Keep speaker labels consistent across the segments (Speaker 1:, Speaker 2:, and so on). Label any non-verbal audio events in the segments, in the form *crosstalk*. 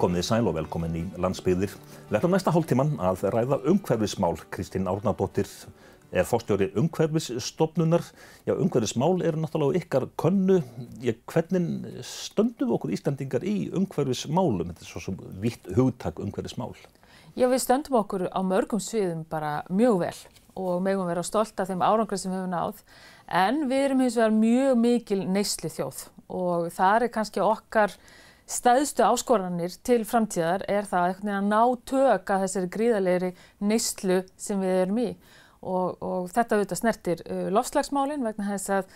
Speaker 1: Komið sæl og velkomin í landsbyggðir. Við ætlum næsta hálftíman að ræða umhverfismál. Kristín Árnardóttir er fórstjóri umhverfisstofnunar. Já, umhverfismál eru náttúrulega ykkar könnu. Já, hvernig stöndum okkur Íslandingar í umhverfismálum? Þetta er svo sem vitt hugtak umhverfismál.
Speaker 2: Já, við stöndum okkur á mörgum sviðum bara mjög vel og megum vera stolt af þeim árangrið sem við hefum náð. En við erum hins vegar mjög mikil neysli þjóð og það er kannski okkar stæðstu áskoranir til framtíðar er það að ná tök að þessari gríðalegri neyslu sem við erum í. Og, og þetta auðvitað snertir uh, lofslagsmálinn vegna þess að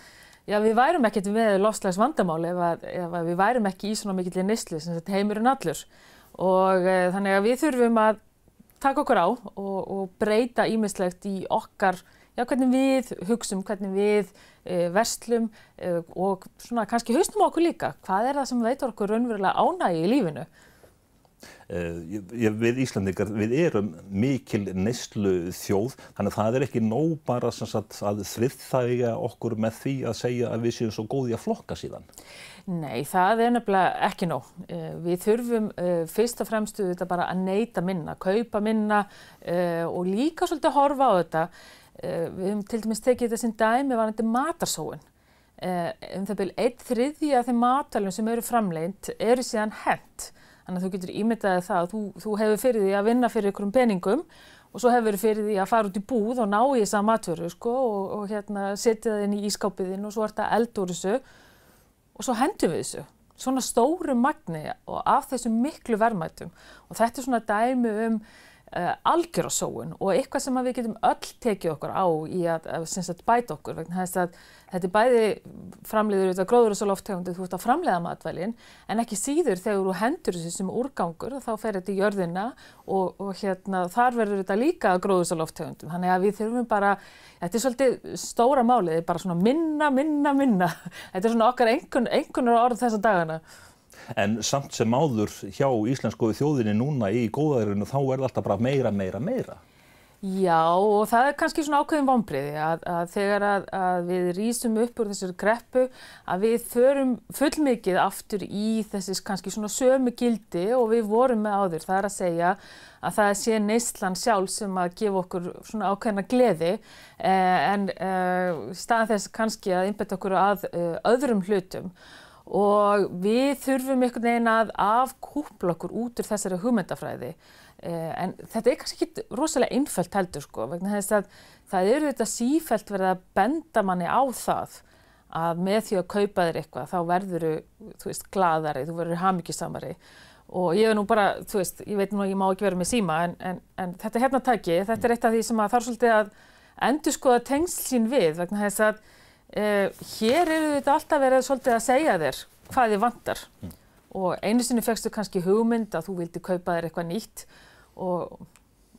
Speaker 2: já, við værum ekkert með lofslagsvandamáli ef, að, ef að við værum ekki í svona mikill neyslu sem heimurinn allur. Og uh, þannig að við þurfum að taka okkur á og, og breyta ímislegt í okkar já, hvernig við hugsum, hvernig við e, verslum e, og svona kannski haustum okkur líka. Hvað er það sem veitur okkur raunverulega ánægi í lífinu?
Speaker 1: Uh, við Íslandingar, við erum mikil neyslu þjóð, þannig að það er ekki nóg bara sagt, að þriðþægja okkur með því að segja að við séum svo góði að flokka síðan.
Speaker 2: Nei, það er nefnilega ekki nóg. Við þurfum fyrst og fremstu þetta bara að neyta minna, kaupa minna og líka svolítið að horfa á þetta. Við höfum til dæmis tekið þetta sem dæmi varandi matarsóun. Um það byrju eitt þriði af þeim matalum sem eru framleint eru síðan hent. Þannig að þú getur ímyndaðið það að þú, þú hefur fyrir því að vinna fyrir ykkurum peningum og svo hefur fyrir því að fara út í búð og ná í þessa matvöru sko og, og hérna setja það inn í ískápiðinn og svo er þetta eldur þessu og svo hendum við þessu. Svona stóru magni og af þessu miklu verðmættum og þetta er svona dæmi um uh, algjörasóun og eitthvað sem við getum öll tekið okkur á í að, að, að bæta okkur vegna þess að Þetta er bæði framleiður auðvitað gróður og svo lofttegundið þú ert að framleiða matvælinn en ekki síður þegar þú hendur þessu sem úrgangur þá fer þetta í jörðina og, og hérna, þar verður þetta líka gróður og lofttegundum. Þannig að við þurfum bara, þetta er svolítið stóra málið, bara svona minna, minna, minna. *laughs* Þetta er svona okkar einhvern, orð þessa dagana.
Speaker 1: En samt sem áður hjá íslensku þjóðinni núna í góðaðurinu þá er þetta alltaf bara meira, meira, meira.
Speaker 2: Já og það er kannski svona ákveðin vonbriði að, að þegar að, að við rýsum upp úr þessari greppu að við förum fullmikið aftur í þessis kannski svona sömu gildi og við vorum með áður. Það er að segja að það sé neistlan sjálf sem að gefa okkur svona ákveðina gleði eh, en eh, staðan þess kannski að innbetta okkur að eh, öðrum hlutum og við þurfum einhvern veginn að afkúpla okkur út úr þessari hugmyndafræði. Eh, en þetta er kannski ekki rosalega einföld heldur sko, vegna þess að það eru þetta sífælt verið að benda manni á það að með því að kaupa þér eitthvað þá verður þú veist gladari, þú verður hafmyggjusamari og ég er nú bara, þú veist, ég veit nú að ég má ekki vera með síma en, en, en þetta er hérna tæki, þetta er eitt af því sem að þarf svolítið að endur skoða tengsl sín við vegna þess að hér eru þetta alltaf verið svolítið að segja þér hvað þið vantar mm. og einu sinni fegstu kannski hugmynd að þú vildi kaupa þér eitthvað nýtt og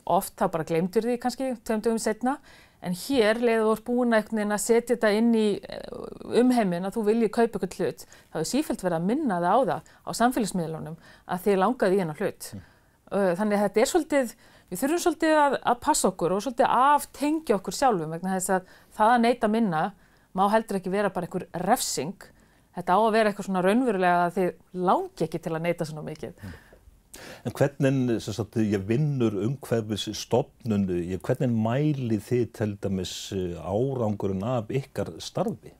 Speaker 2: oft þá bara glemtur því kannski tveim dögum setna en hér leiður þú búin að setja þetta inn í eh, umheimin að þú viljið kaupa eitthvað hlut þá er sífælt verið að minna það á það á samfélagsmiðlunum að þið langaði í hennar hlut mm. þannig að þetta er svolítið við þurfum svolítið að, að passa okkur og svolítið aftengja okkur sjálfum vegna þess að það að neyta minna má heldur ekki vera bara einhver refsing þetta á að vera eitthvað svona raunverulega að þið langi ekki til að neyta svona mikið mm.
Speaker 1: En hvernig sagt, ég vinnur umhverfis stopnun, ég, hvernig mæli þið til dæmis eh, árangurinn af ykkar starfi?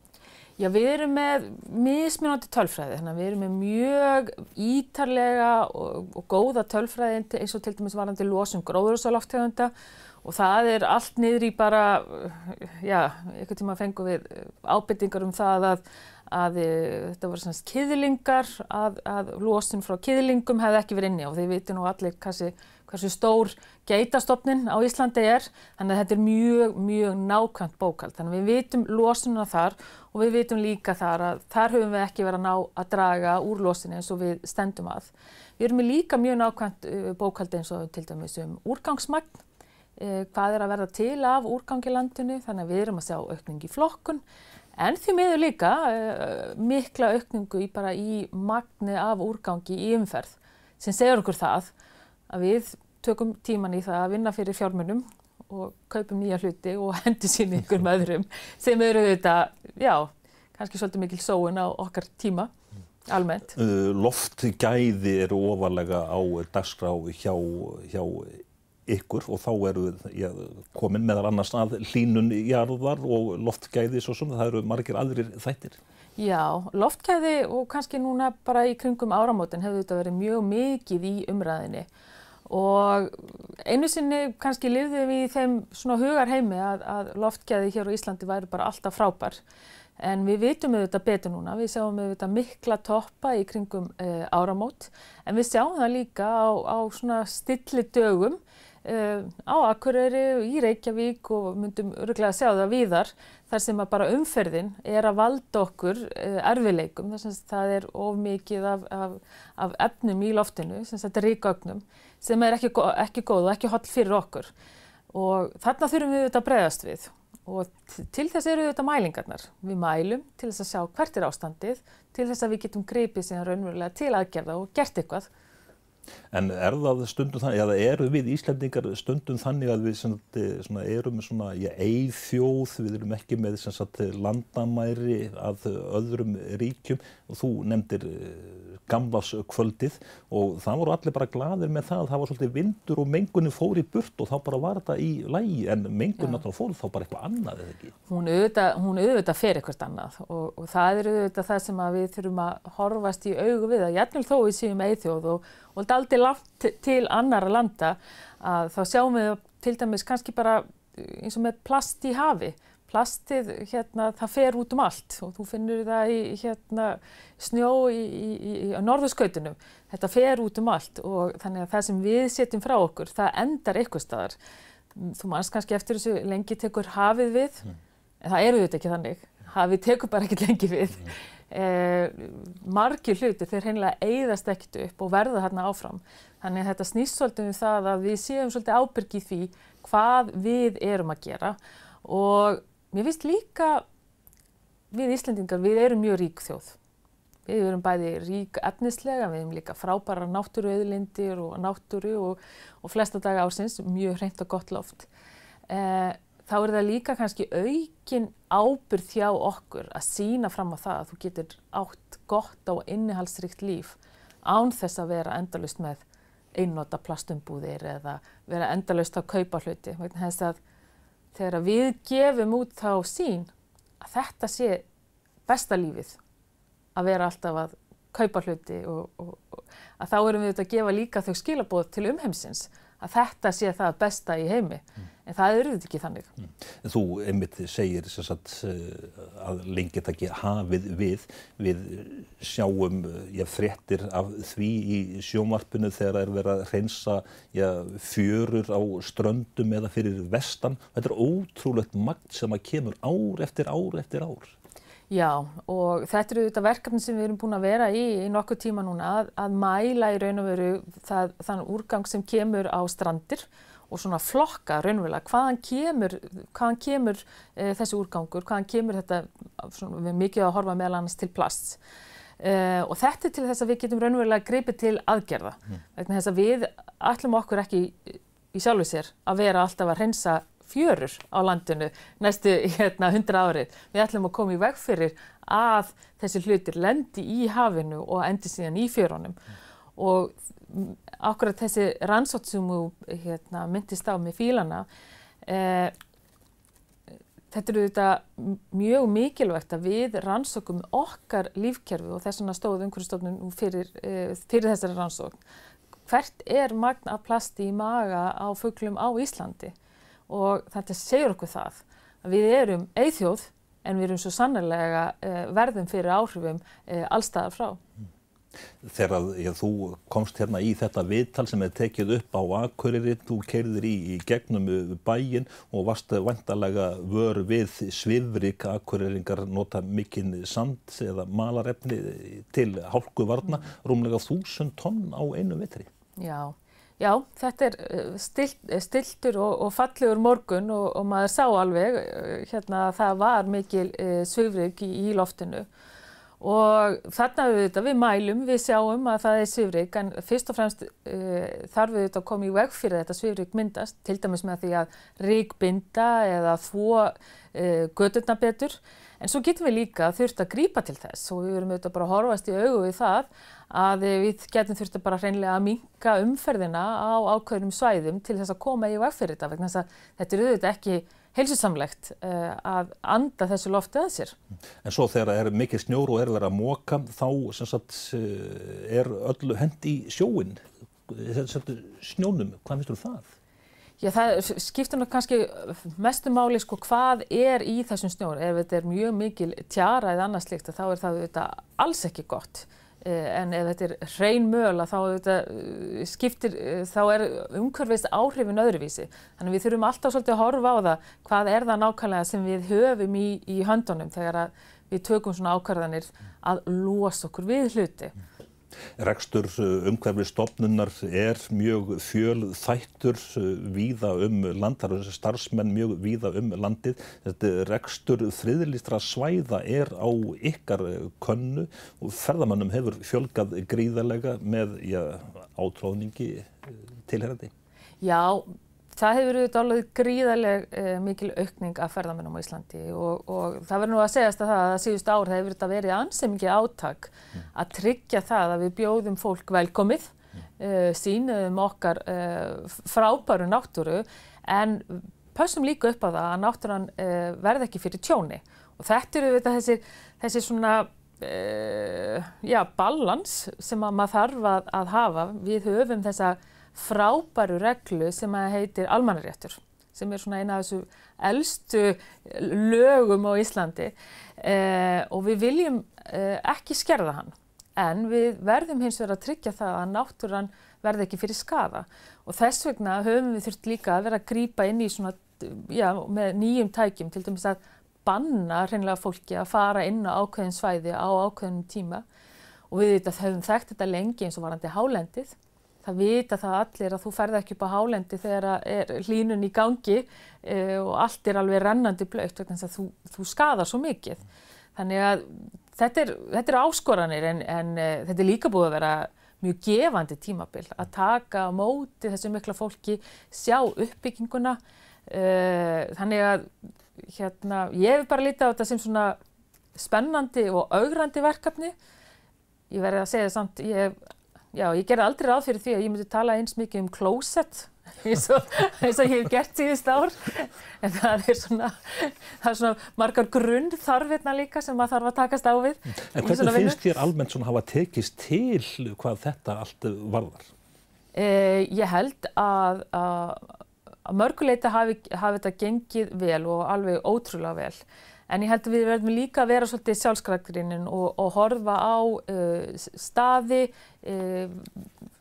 Speaker 2: Já, við erum með mismunandi tölfræði, þannig að við erum með mjög ítarlega og, og góða tölfræði eins og til dæmis varandi losum gróðurúsaloftegunda og það er allt niður í bara, já, einhvern tíma fengum við ábyrtingar um það að að þetta voru svona kiðlingar að, að losun frá kiðlingum hefði ekki verið inni. Og þið viti nú allir hversu, hversu stór geitastofnin á Íslandi er. Þannig að þetta er mjög, mjög nákvæmt bókald þannig að við vitum losununa þar og við vitum líka þar að þar höfum við ekki verið að ná að draga úr losunni eins og við stendum að. Við erum líka mjög nákvæmt uh, bókaldi eins og til dæmis um úrgangsmagn hvað er að verða til af úrgangilandinu þannig að við erum að sjá aukning í flokkun En því miður líka uh, mikla aukningu í, í magni af úrgangi í umferð sem segjar okkur það að við tökum tíman í það að vinna fyrir fjármunum og kaupum nýja hluti og hendi sín ykkur með öðrum sem eru þetta, já, kannski svolítið mikil sóun á okkar tíma. almennt.
Speaker 1: Uh, loftgæði eru ofalega á dagskrá hjá, hjá ykkur og þá eru ja, komin meðal annars að hlínun jarðar og loftgæði svo sem það eru margir aðrir þættir.
Speaker 2: Já, loftgæði og kannski núna bara í kringum áramótin hefur þetta verið mjög mikið í umræðinni og einu sinni kannski lifðum við í þeim svona hugarheimi að, að loftgæði hér á Íslandi væri bara alltaf frábær. En við vitum auðvitað betur núna, við sjáum auðvitað mikla toppa í kringum e, áramót. En við sjáum það líka á, á svona stilli dögum á Akureyri, í Reykjavík og myndum öruglega að sjá það víðar þar sem að bara umferðin er að valda okkur uh, erfileikum þar sem það er of mikið af, af, af efnum í loftinu, sem þetta er ríkaugnum sem er ekki, ekki góð og ekki holl fyrir okkur. Og þarna þurfum við auðvitað að bregðast við. Og til þess eru auðvitað mælingarnar. Við mælum til þess að sjá hvert er ástandið, til þess að við getum greipið síðan raunverulega til aðgerða og gert eitthvað
Speaker 1: En er það stundum þannig, eða eru við Íslandingar stundum þannig að við sagt, svona, erum svona, já, eithjóð, við erum ekki með sagt, landamæri að öðrum ríkjum. Og þú nefndir eh, gamlaskvöldið og það voru allir bara gladir með það, það var svolítið vindur og mengunin fór í burt og þá bara var þetta í lægi en mengunin náttúrulega fór þá bara eitthvað annað eða ekki?
Speaker 2: Hún auðvitað, hún auðvitað fer eitthvað annað og, og það er auðvitað það sem við þurfum að horfast í augu við að jætnvel þó við séum eithjóð og og þetta er aldrei langt til annara landa að þá sjáum við til dæmis kannski bara eins og með plast í hafi. Plastið, hérna, það fer út um allt og þú finnur það í hérna, snjó í, í, í, í norðurskautunum. Þetta fer út um allt og þannig að það sem við setjum frá okkur, það endar eitthvað staðar. Þú mannst kannski eftir þessu lengi tekur hafið við, mm. en það eru þetta ekki þannig. Hafið tekur bara ekki lengi við. Mm eh, margir hluti þeir hreinlega eigðast ekkert upp og verða hérna áfram. Þannig að þetta snýst svolítið um það að við séum svolítið ábyrgið því hvað við erum að gera og mér finnst líka við Íslendingar, við erum mjög rík þjóð. Við erum bæði rík efnislega, við erum líka frábæra náttúruauðlindir og náttúru og, og flesta daga ásins, mjög hreint og gott loft. Eh, þá er það líka kannski aukin ábyrð hjá okkur að sína fram á það að þú getur átt gott og innihalsrikt líf án þess að vera endalust með einnota plastumbúðir eða vera endalust að kaupa hluti. Að þegar við gefum út þá sín að þetta sé besta lífið að vera alltaf að kaupa hluti og, og, og að þá erum við auðvitað að gefa líka þau skilabóð til umheimsins að þetta sé það besta í heimi. Mm. En það eru þetta ekki þannig. Mm.
Speaker 1: Þú einmitt segir sagt, eh, að lengi þetta ekki hafið við. Við sjáum já, fréttir af því í sjómarpinu þegar það er verið að reynsa já, fjörur á ströndum eða fyrir vestan. Þetta er ótrúlegt magt sem að kemur ár eftir ár eftir ár.
Speaker 2: Já og þetta eru þetta verkefni sem við erum búin að vera í í nokkuð tíma núna að, að mæla í raun og veru það, þann úrgang sem kemur á strandir og svona flokka raunverulega. Hvaðan kemur, hvaðan kemur e, þessi úrgangur, hvaðan kemur þetta, svona, við mikið að horfa meðal annars til plast e, og þetta er til þess að við getum raunverulega greipið til aðgerða. Mm. þess að við ætlum okkur ekki í sjálfu sér að vera alltaf að reynsa fjörur á landinu næstu hérna, 100 árið. Við ætlum að koma í veg fyrir að þessi hlutir lendi í hafinu og endi síðan í fjörunum. Og akkurat þessi rannsótt sem þú hérna, myndist á með fílana, eh, þetta eru þetta mjög mikilvægt að við rannsókum okkar lífkerfi og þess vegna stóð umhverfstofnun fyrir, eh, fyrir þessari rannsókn. Hvert er magna plasti í maga á fugglum á Íslandi? Og þetta segir okkur það að við erum eithjóð en við erum svo sannarlega uh, verðum fyrir áhrifum uh, allstaðar frá.
Speaker 1: Þegar já, þú komst hérna í þetta viðtal sem er tekið upp á Akureyri, þú keirðir í, í gegnum bæin og varst vantarlega vör við svifrik Akureyringar nota mikinn sand eða malarefni til hálkuvarna, mm. rúmlega þúsund tonn á einu vitri.
Speaker 2: Já. Já, þetta er eh, stilt, eh, stiltur og, og fallegur morgun og, og maður sá alveg eh, hérna að það var mikil e, svifrik í, í loftinu. Og þarna við þetta, við mælum, við sjáum að það er svifrik en fyrst og fremst e, þarf við þetta að koma í veg fyrir þetta svifrik myndast, til dæmis með því að ríkbinda eða þvó e, gödurna betur. En svo getum við líka þurft að grípa til þess og við verum auðvitað bara að horfast í augu við það að við getum þurft að bara hreinlega að minka umferðina á ákveðnum svæðum til þess að koma í vegferð þetta vegna þess að þetta er auðvitað ekki heilsusamlegt uh, að anda þessu lofti að sér.
Speaker 1: En svo þegar það er mikið snjór og er verið að móka þá sagt, er öllu hend í sjóin, snjónum, hvað finnst þú um það?
Speaker 2: Já, það skiptir náttúrulega kannski mestu máli sko hvað er í þessum snjór. Ef þetta er mjög mikil tjara eða annað slikt þá er það þetta alls ekki gott. Eh, en ef þetta er hrein möl þá eh, eh, þá er umhverfist áhrifin öðruvísi. Þannig við þurfum alltaf svolítið að horfa á það hvað er það nákvæmlega sem við höfum í, í höndunum þegar við tökum svona ákvarðanir að losa okkur við hluti.
Speaker 1: Rekstur uh, umhverfistofnunar er mjög fjöl þættur uh, víða um landar starfsmenn mjög víða um landið. Þetta rekstur þriðlistra svæða er á ykkar uh, könnu og ferðamannum hefur fjölgað gríðarlega með já, átróðningi tilherandi.
Speaker 2: Já, Það hefur auðvitað alveg gríðarleg eh, mikil aukning af ferðamennum á Íslandi og, og það verður nú að segjast að það að síðust ár hefur þetta verið ansið mikið áttak mm. að tryggja það að við bjóðum fólk velkomið, mm. eh, sínuðum okkar eh, frábæru náttúru en pausum líka upp á það að náttúran eh, verð ekki fyrir tjóni og þetta eru auðvitað þessi, þessi svona eh, já, balans sem maður þarf að, að hafa. Við höfum þessa frábæru reglu sem að heitir almannaréttur sem er svona eina af þessu eldstu lögum á Íslandi eh, og við viljum eh, ekki skerða hann. En við verðum hins vegar að tryggja það að náttúran verði ekki fyrir skada og þess vegna höfum við þurft líka að vera að grýpa inn í svona, já, með nýjum tækjum til dæmis að banna hreinlega fólki að fara inn á ákveðin svæði á ákveðin tíma. Og við höfum þekkt þetta lengi eins og varandi hálendið það vita það allir að þú ferð ekki upp á hálendi þegar er hlínun í gangi e, og allt er alveg rennandi blöytt vegna þess að þú, þú skadar svo mikið. Þannig að þetta er, þetta er áskoranir en, en e, þetta er líka búið að vera mjög gefandi tímabil að taka á móti þessu mikla fólki, sjá uppbygginguna. E, þannig að hérna, ég hef bara litið á þetta sem svona spennandi og augrandi verkefni. Ég verði að segja samt, ég hef Já, ég gerði aldrei ráð fyrir því að ég myndi tala eins mikið um klósett *laughs* eins og, eins og ég hef gert síðust ár en það er svona, það er svona margar grunn þarfirna líka sem maður þarf að takast á við.
Speaker 1: En hvernig finnst þér almennt svona hafa tekist til hvað þetta allt varðar?
Speaker 2: Eh, ég held að, að, að mörguleita hafi, hafi þetta gengið vel og alveg ótrúlega vel. En ég held að við verðum líka að vera svolítið sjálfskragrinnin og, og horfa á uh, staði, uh,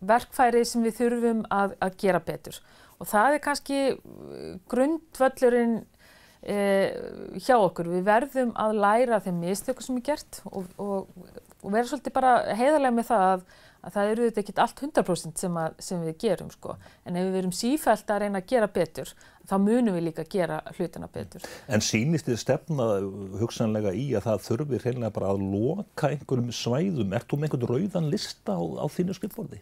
Speaker 2: verkfæri sem við þurfum að, að gera betur. Og það er kannski uh, grundvöllurinn uh, hjá okkur. Við verðum að læra þeim mistöku sem er gert og, og, og vera svolítið bara heiðarlega með það að að það eru þetta ekkert allt 100% sem, að, sem við gerum sko. En ef við verum sífælt að reyna að gera betur, þá munum við líka að gera hlutina betur.
Speaker 1: En sínist þið stefna hugsanlega í að það þurfi reynilega bara að loka einhverjum svæðum? Ert þú með einhvern rauðan lista á, á þínu skrifborði?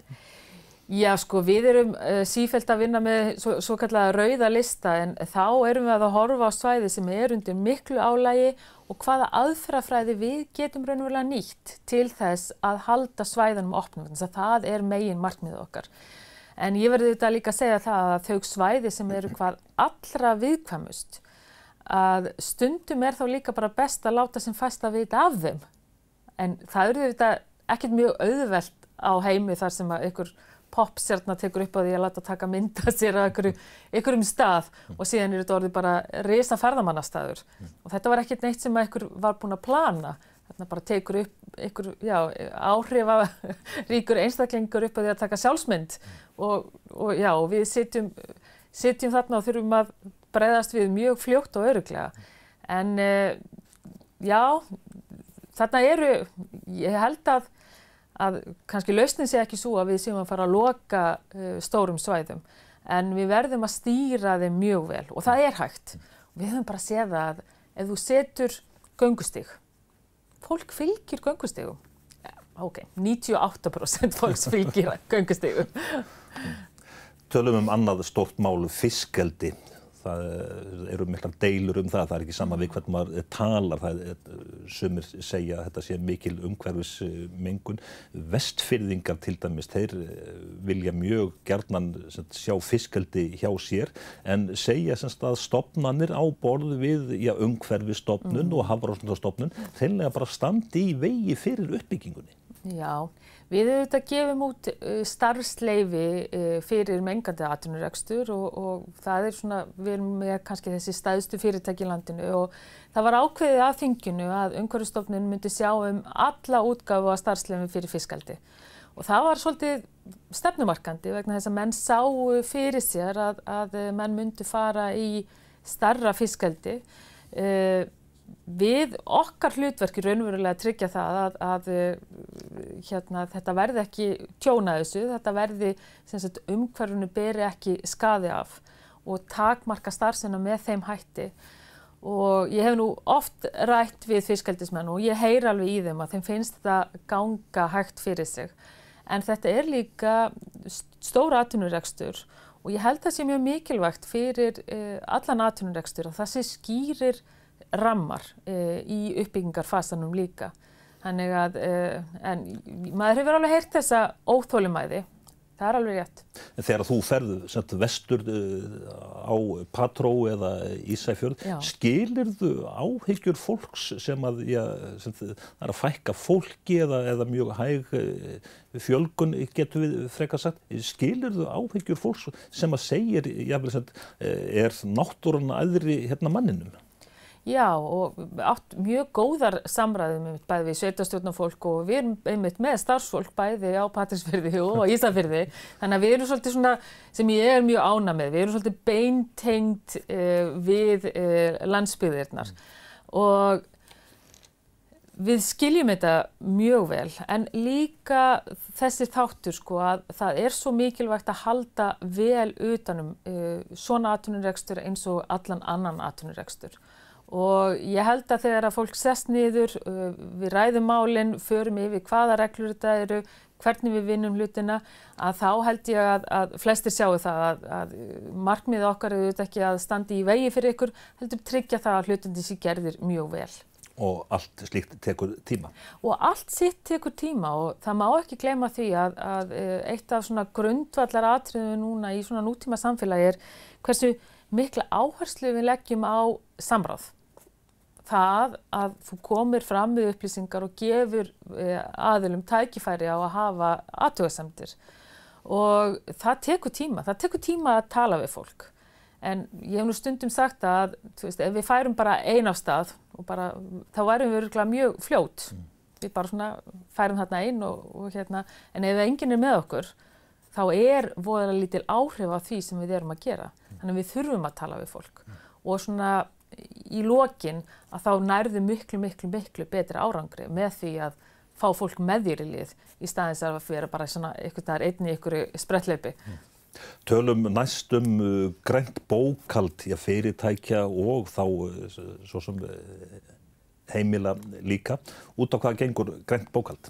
Speaker 2: Já, sko, við erum uh, sífælt að vinna með svo, svo kallega rauða lista en þá erum við að horfa á svæði sem er undir miklu álægi og hvaða aðfrafræði við getum raunverulega nýtt til þess að halda svæðanum opnum, þannig að það er megin markmið okkar. En ég verði þetta líka að segja það að þau svæði sem eru hvað allra viðkvæmust, að stundum er þá líka bara best að láta sem fæst að vita af þeim. En það eru þetta ekkert mjög auðvelt á heimi þar sem að ykkur popstjarnar tekur upp á því að láta taka mynda sér að ykkurum stað og síðan er þetta orðið bara reysa ferðamannastæður og þetta var ekkert neitt sem ykkur var búin að plana. Þarna bara tekur upp ykkur, já, áhrifa *laughs* ríkur einstaklingur upp á því að taka sjálfsmynd. Og, og já, við sitjum, sitjum þarna og þurfum að breyðast við mjög fljótt og öruglega en uh, já, þarna eru, ég held að að kannski lausnin sé ekki svo að við séum að fara að loka uh, stórum svæðum en við verðum að stýra þeim mjög vel og það er hægt. Við höfum bara séð að ef þú setur göngustíg, fólk fylgir göngustígum. Ok, 98% fólks fylgir *laughs* göngustígum.
Speaker 1: Tölum um annað stort mál, fiskeldi. Það eru miklar deilur um það, það er ekki sama við hvernig maður talar, það er, sumir segja að þetta sé mikil umhverfismengun. Vestfyrðingar til dæmis, þeir vilja mjög gerðnan sjá fiskaldi hjá sér en segja semst að stopnannir á borðu við já, umhverfistofnun mm. og hafrásnundastofnun þeirlega bara standi í vegi fyrir uppbyggingunni.
Speaker 2: Já, Við auðvitað gefum út uh, starfsleifi uh, fyrir mengandi atvinnurekstur og, og það er svona, við erum með kannski þessi staðstu fyrirtæki í landinu og það var ákveðið af þinginu að umhverfstofnun myndi sjá um alla útgáfu á starfsleifi fyrir fiskaldi og það var svolítið stefnumarkandi vegna þess að menn sáu fyrir sér að, að menn myndi fara í starra fiskaldi. Uh, við okkar hlutverki raunverulega tryggja það að, að hérna, þetta verði ekki tjóna þessu, þetta verði umhverfunu beri ekki skaði af og takmarka starfsina með þeim hætti. Og ég hef nú oft rætt við fiskaldismenn og ég heyr alveg í þeim að þeim finnst þetta ganga hægt fyrir sig. En þetta er líka stóra atvinnurekstur og ég held að það sé mjög mikilvægt fyrir uh, allan atvinnurekstur að það sé skýrir rammar uh, í uppbyggingarfasanum líka. Þannig að, uh, en maður hefur alveg heyrt þessa óþólumæði, það er alveg rétt.
Speaker 1: En þegar þú ferðu semt, vestur uh, á Patró eða Ísæfjörð, skilir þú áhyggjur fólks sem að, já, sem það er að fækka fólki eða, eða mjög hæg fjölgun, getur við frekar sagt, skilir þú áhyggjur fólks sem að segir, jáfnvel, er náttúrun aðri hérna manninum?
Speaker 2: Já og átt mjög góðar samræðum um bæði við sveitastjórnarfólk og við erum einmitt með starfsfólk bæði á Patrísfyrði og Ísafyrði þannig að við erum svolítið svona sem ég er mjög ána með, við erum svolítið beintengt uh, við uh, landsbyðirnar mm. og við skiljum þetta mjög vel en líka þessi þáttur sko að það er svo mikilvægt að halda vel utanum uh, svona atvinnurekstur eins og allan annan atvinnurekstur og ég held að þegar að fólk sest niður, uh, við ræðum málinn, förum yfir hvaða reglur þetta eru, hvernig við vinnum hlutina, að þá held ég að, að flestir sjáu það að, að markmiðið okkar eru auðvitað ekki að standi í vegi fyrir ykkur, heldur tryggja það að hlutindi sé gerðir mjög vel.
Speaker 1: Og allt slíkt tekur tíma?
Speaker 2: Og allt sitt tekur tíma og það má ekki gleyma því að, að uh, eitt af svona grundvallar atriðu núna í svona nútíma samfélagi er hversu mikla áherslu við leggjum á samráð það að þú komir fram með upplýsingar og gefur eh, aðilum tækifæri á að hafa aðtöðasemtir og það tekur tíma, það tekur tíma að tala við fólk en ég hef nú stundum sagt að veist, ef við færum bara ein á stað bara, þá værum við örgulega mjög fljót mm. við bara svona færum þarna einn og, og hérna en ef enginn er með okkur þá er voðalega lítil áhrif af því sem við erum að gera mm. þannig að við þurfum að tala við fólk mm. og svona í lokin að þá nærðu miklu, miklu, miklu betri árangri með því að fá fólk með þér í lið í staðins að vera bara svona einhvern veginn einni ykkur sprettleipi. Mm.
Speaker 1: Tölum næstum uh, grænt bókald í að fyrirtækja og þá uh, svo sem uh, heimila líka. Út á hvað gengur grænt bókald?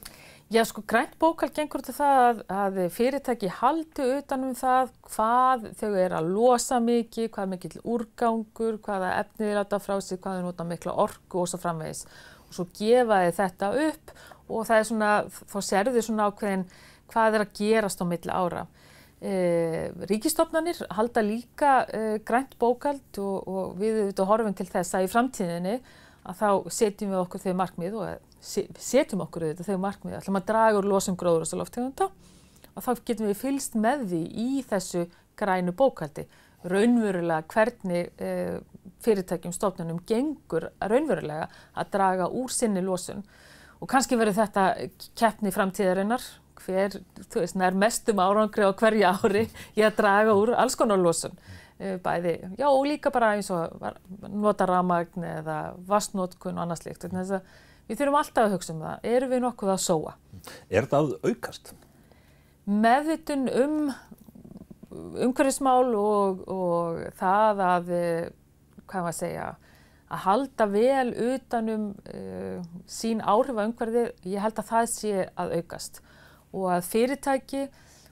Speaker 2: Já, sko, grænt bókald gengur til það að, fyrirtæki haldi utanum það hvað þau eru að losa mikið, hvað mikill úrgangur, hvaða efnið er átta frá sig, hvað þau nota mikla orku og svo framvegis. Og svo gefa þið þetta upp og það er svona, þá serðu þið svona ákveðin hvað er að gerast á milli ára. E, ríkistofnanir halda líka e, grænt bókald og, og við auðvitað horfum til þess að í framtíðinni að þá setjum við okkur þau markmið og setjum okkur auðvitað þau markmið, ætlum að draga úr losum gróður og svo loftegunda og þá getum við fylst með því í þessu grænu bókaldi raunverulega hvernig e, fyrirtækjum stofnunum gengur raunverulega að draga úr sinni losun. Og kannski verður þetta keppni framtíðarinnar hver, þú veist, nær mestum árangri á hverja ári í að draga úr alls konar losun. E, bæði, já og líka bara eins og nota ramagn eða vastnótkun og annað slikt þess að Við þurfum alltaf að hugsa um það. Erum við nokkuð að sóa?
Speaker 1: Er það aukast?
Speaker 2: Meðvitun um umhverfismál og, og það að, eh, hvað maður segja, að halda vel utanum uh, sín áhrif að umhverfið, ég held að það sé að aukast og að fyrirtæki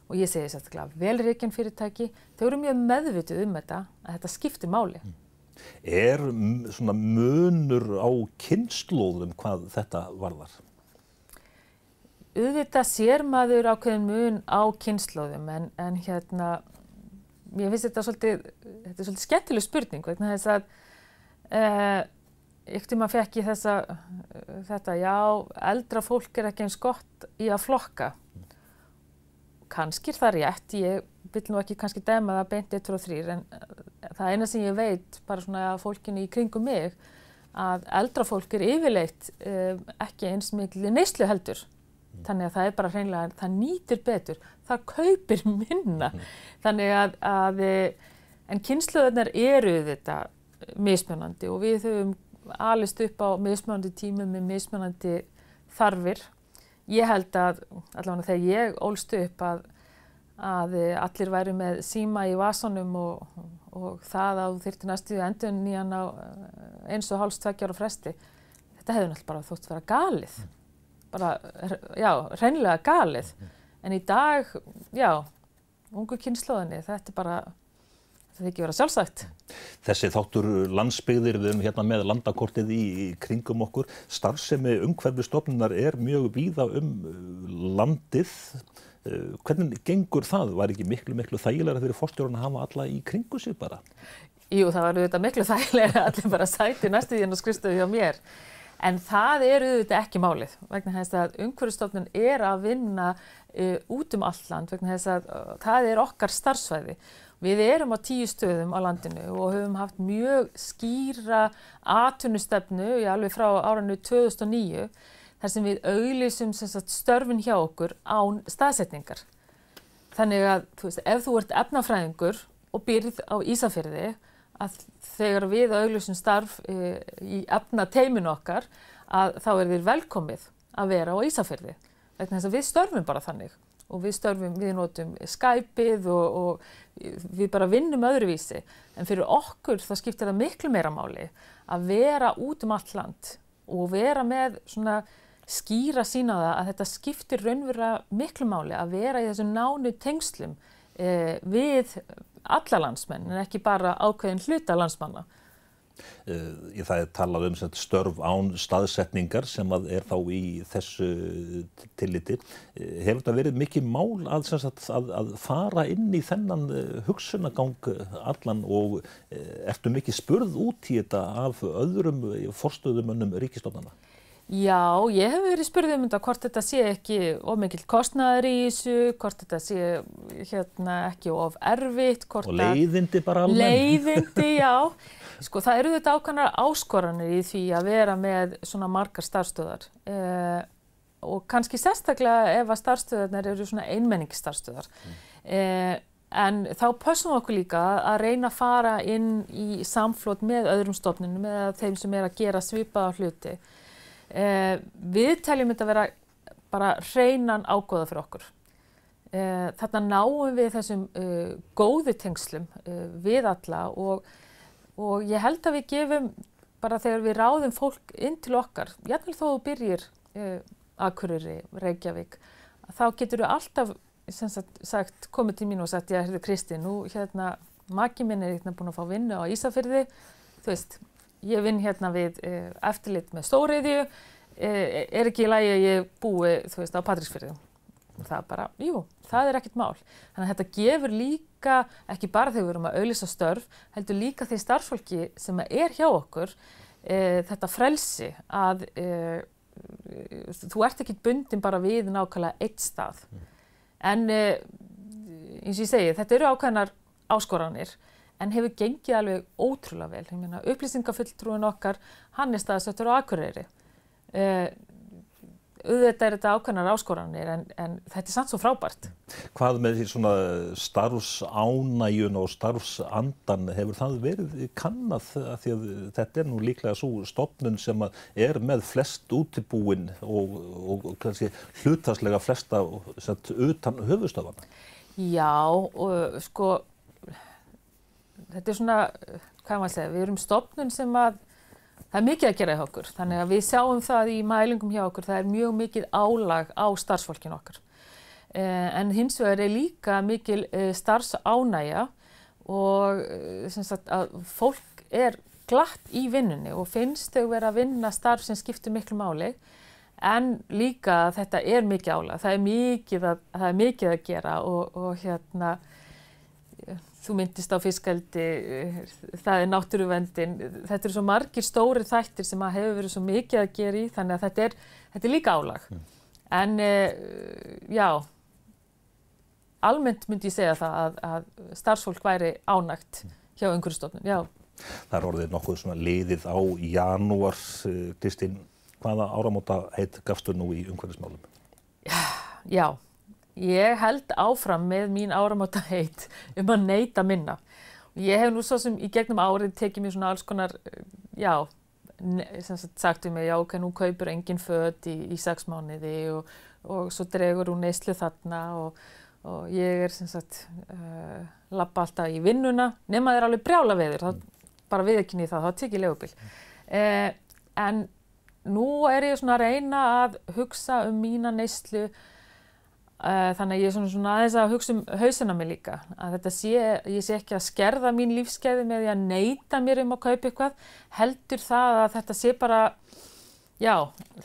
Speaker 2: og ég segi sérstaklega velreikinn fyrirtæki, þau eru mjög meðvituð um þetta að þetta skiptir máli.
Speaker 1: Er svona munur á kynnslóðum hvað þetta varðar?
Speaker 2: Auðvitað sér maður ákveðin mun á kynnslóðum en, en hérna, ég finnst þetta svolítið, þetta er svolítið skemmtileg spurning vegna þess að uh, ykkur maður fekk í þessa, þetta, já, eldra fólk er ekki eins gott í að flokka. Kanski er það rétt, ég vil nú ekki kannski dema það beint 1, 2 og 3, en það eina sem ég veit, bara svona að fólkinu í kringum mig, að eldra fólk er yfirleitt um, ekki eins miklu neyslu heldur. Þannig að það er bara hreinlega, það nýtir betur, það kaupir minna. Þannig að, að en kynsluðarnar eru þetta mismunandi og við höfum alist upp á mismunandi tímum með mismunandi þarfir. Ég held að, allavega þegar ég ólst upp að, að allir væri með síma í vasanum og, og það að þú þyrti næstu endur nýjan á eins og hálfs tveggjar og fresti. Þetta hefði náttúrulega bara þótt vera galið. Bara, já, reynilega galið. En í dag, já, ungu kynnslóðinni, þetta er bara það ekki vera sjálfsagt.
Speaker 1: Þessi þáttur landsbyggðir, við erum hérna með landakortið í kringum okkur. Starfsemi umhverfistofnunar er mjög víða um landið. Uh, hvernig gengur það? Var ekki miklu, miklu þægilega fyrir fórstjórun að hafa alla í kringu sig bara?
Speaker 2: Jú, það var auðvitað miklu *laughs* þægilega allir bara sæti næstu því en að skristuðu hjá mér. En það er auðvitað ekki málið vegna þess að umhverfistofnun er að vinna uh, út um alland vegna þess að uh, það er okkar starfsvæði Við erum á tíu stöðum á landinu og höfum haft mjög skýra atvinnustefnu í alveg frá áranu 2009 þar sem við auglísum störfin hjá okkur án staðsetningar. Þannig að þú veist, ef þú ert efnafræðingur og byrð á Ísafjörði að þegar við auglísum starf e, í efnateiminu okkar að þá er þér velkomið að vera á Ísafjörði. Við störfum bara þannig og við störfum, við notum Skypeið og, og við bara vinnum öðruvísi. En fyrir okkur þá skiptir það miklu meira máli að vera út um allt land og vera með svona skýra sína það að þetta skiptir raunverulega miklu máli að vera í þessum nánu tengslum eh, við alla landsmenn en ekki bara ákveðin hluta landsmanna.
Speaker 1: Uh, það er talað um störf án staðsetningar sem er þá í þessu tilliti. Uh, hefur þetta verið mikið mál að, að, að fara inn í þennan uh, hugsunagang allan og ertu mikið spurð út í þetta af öðrum forstöðumönnum ríkistofnana?
Speaker 2: Já, ég hef verið spurðið um þetta hvort þetta sé ekki of mikill kostnæður í þessu, hvort þetta sé hérna, ekki of erfitt.
Speaker 1: Og leiðindi bara alveg.
Speaker 2: Leiðindi, *laughs* já. Sko það eru þetta ákvæmlega áskoranir í því að vera með svona margar starfstöðar eh, og kannski sérstaklega ef að starfstöðarnir eru svona einmenningsstarfstöðar. Mm. Eh, en þá pössum við okkur líka að reyna að fara inn í samflót með öðrum stofnunum eða þeim sem er að gera svipaða hluti. Eh, við teljum þetta að vera bara hreinan ágóða fyrir okkur. Eh, þarna náum við þessum uh, góðu tengslum uh, við alla og og ég held að við gefum bara þegar við ráðum fólk inn til okkar, jáfnveil þó þú byrjir uh, Akureyri, Reykjavík, þá getur þú alltaf sagt, sagt, komið til mín og sagt, já, hérðu Kristi, nú hérna, maki minn er hérna búin að fá vinnu á Ísafyrði, þú veist, ég vinn hérna við uh, eftirlit með stóriðju, uh, er ekki í lægi að ég búi, þú veist, á Patrísfyrði og það bara, jú, það er ekkert mál. Þannig að þetta gefur líka, ekki bara þegar við erum að auðvisa störf, heldur líka því starfsfólki sem er hjá okkur, e, þetta frelsi að e, þú ert ekki bundin bara við nákvæmlega eitt stað. Mm. En e, eins og ég segi, þetta eru ákveðnar áskoranir, en hefur gengið alveg ótrúlega vel. Ég meina, upplýsingafulltrúin okkar, hann er staðsettur á Akureyri. Uh, auðvitað er þetta ákveðnar áskoranir en, en þetta er samt svo frábært.
Speaker 1: Hvað með því svona starfsánægjun og starfsandan hefur það verið kannad því að þetta er nú líklega svo stopnun sem er með flest útibúin og, og, og kannski hlutaslega flesta sett, utan höfustafana?
Speaker 2: Já og sko þetta er svona, hvað maður segja, við erum stopnun sem að Það er mikið að gera hjá okkur, þannig að við sjáum það í mælingum hjá okkur, það er mjög mikið álag á starfsfólkinu okkar. en hins vegar er líka mikil starfsánægja og sagt, fólk er glatt í vinnunni og finnst þau vera að vinna starf sem skiptir miklu máli en líka þetta er mikið álag, það er mikið að, það er mikið að gera og, og hérna þú myndist á fiskaldi, það er náttúruvendin, þetta eru svo margir stóri þættir sem að hefur verið svo mikið að gera í þannig að þetta er, þetta er líka álag. Mm. En uh, já, almennt myndi ég segja það að, að starfsfólk væri ánægt hjá umhverfstofnun, já.
Speaker 1: Það er orðið nokkuð svona liðið á janúar, eh, Kristinn, hvaða áramóta heit gafstu nú í umhverfismálum?
Speaker 2: Já, já. Ég held áfram með mín áramóta heit um að neyta minna. Ég hef nú svo sem í gegnum árið tekið mér svona alls konar, já, sem sagt um mig, já, ok, nú kaupur engin född í, í sex mánuði og, og svo dregur hún neyslu þarna og, og ég er sem sagt, uh, lappa alltaf í vinnuna, nema þeir alveg brjála veður, þá bara viðekynni það, þá tekið legubíl. Uh, en nú er ég svona að reyna að hugsa um mína neyslu þannig að ég er svona, svona aðeins að hugsa um hausina mig líka, að þetta sé, ég sé ekki að skerða mín lífskeiði með því að neyta mér um að kaupa eitthvað, heldur það að þetta sé bara, já,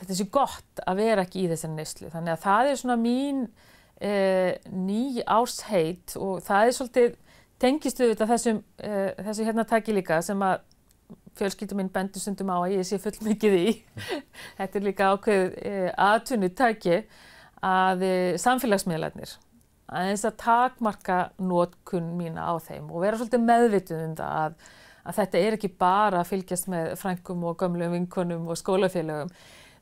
Speaker 2: þetta sé gott að vera ekki í þessari neyslu. Þannig að það er svona mín uh, ný ásheit og það er svolítið tengistuð þetta þessum, uh, þessu hérna taki líka sem að fjölskyldum minn bendur sundum á að ég sé full mikið í. *laughs* þetta er líka ákveð aðtunutæki að eh, samfélagsmiðlarnir að þess að takmarka nótkunn mína á þeim og vera svolítið meðvitið um það að, að þetta er ekki bara að fylgjast með frænkum og gömlum vinkunum og skólafélögum.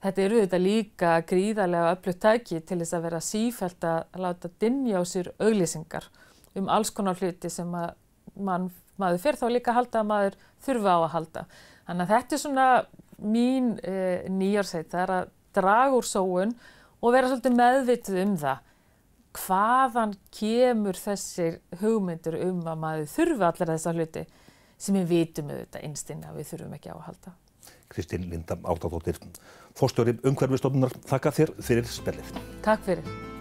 Speaker 2: Þetta eru þetta líka gríðarlega öflugt tæki til þess að vera sífælt að láta dinja á sér auglýsingar um alls konar hluti sem að mann, maður fyrir þá líka halda að maður þurfa á að halda. Þannig að þetta er svona mín e, nýjarsveit, það er að draga úr sóun og vera svolítið meðvitið um það hvaðan kemur þessir hugmyndur um að maður þurfa allar þessa hluti sem við vitum auðvitað einstinni að við þurfum ekki á að halda.
Speaker 1: Kristín Linda Átadóttir, fórstjóri umhverfistofnunar, þakka þér fyrir spillið.
Speaker 2: Takk fyrir.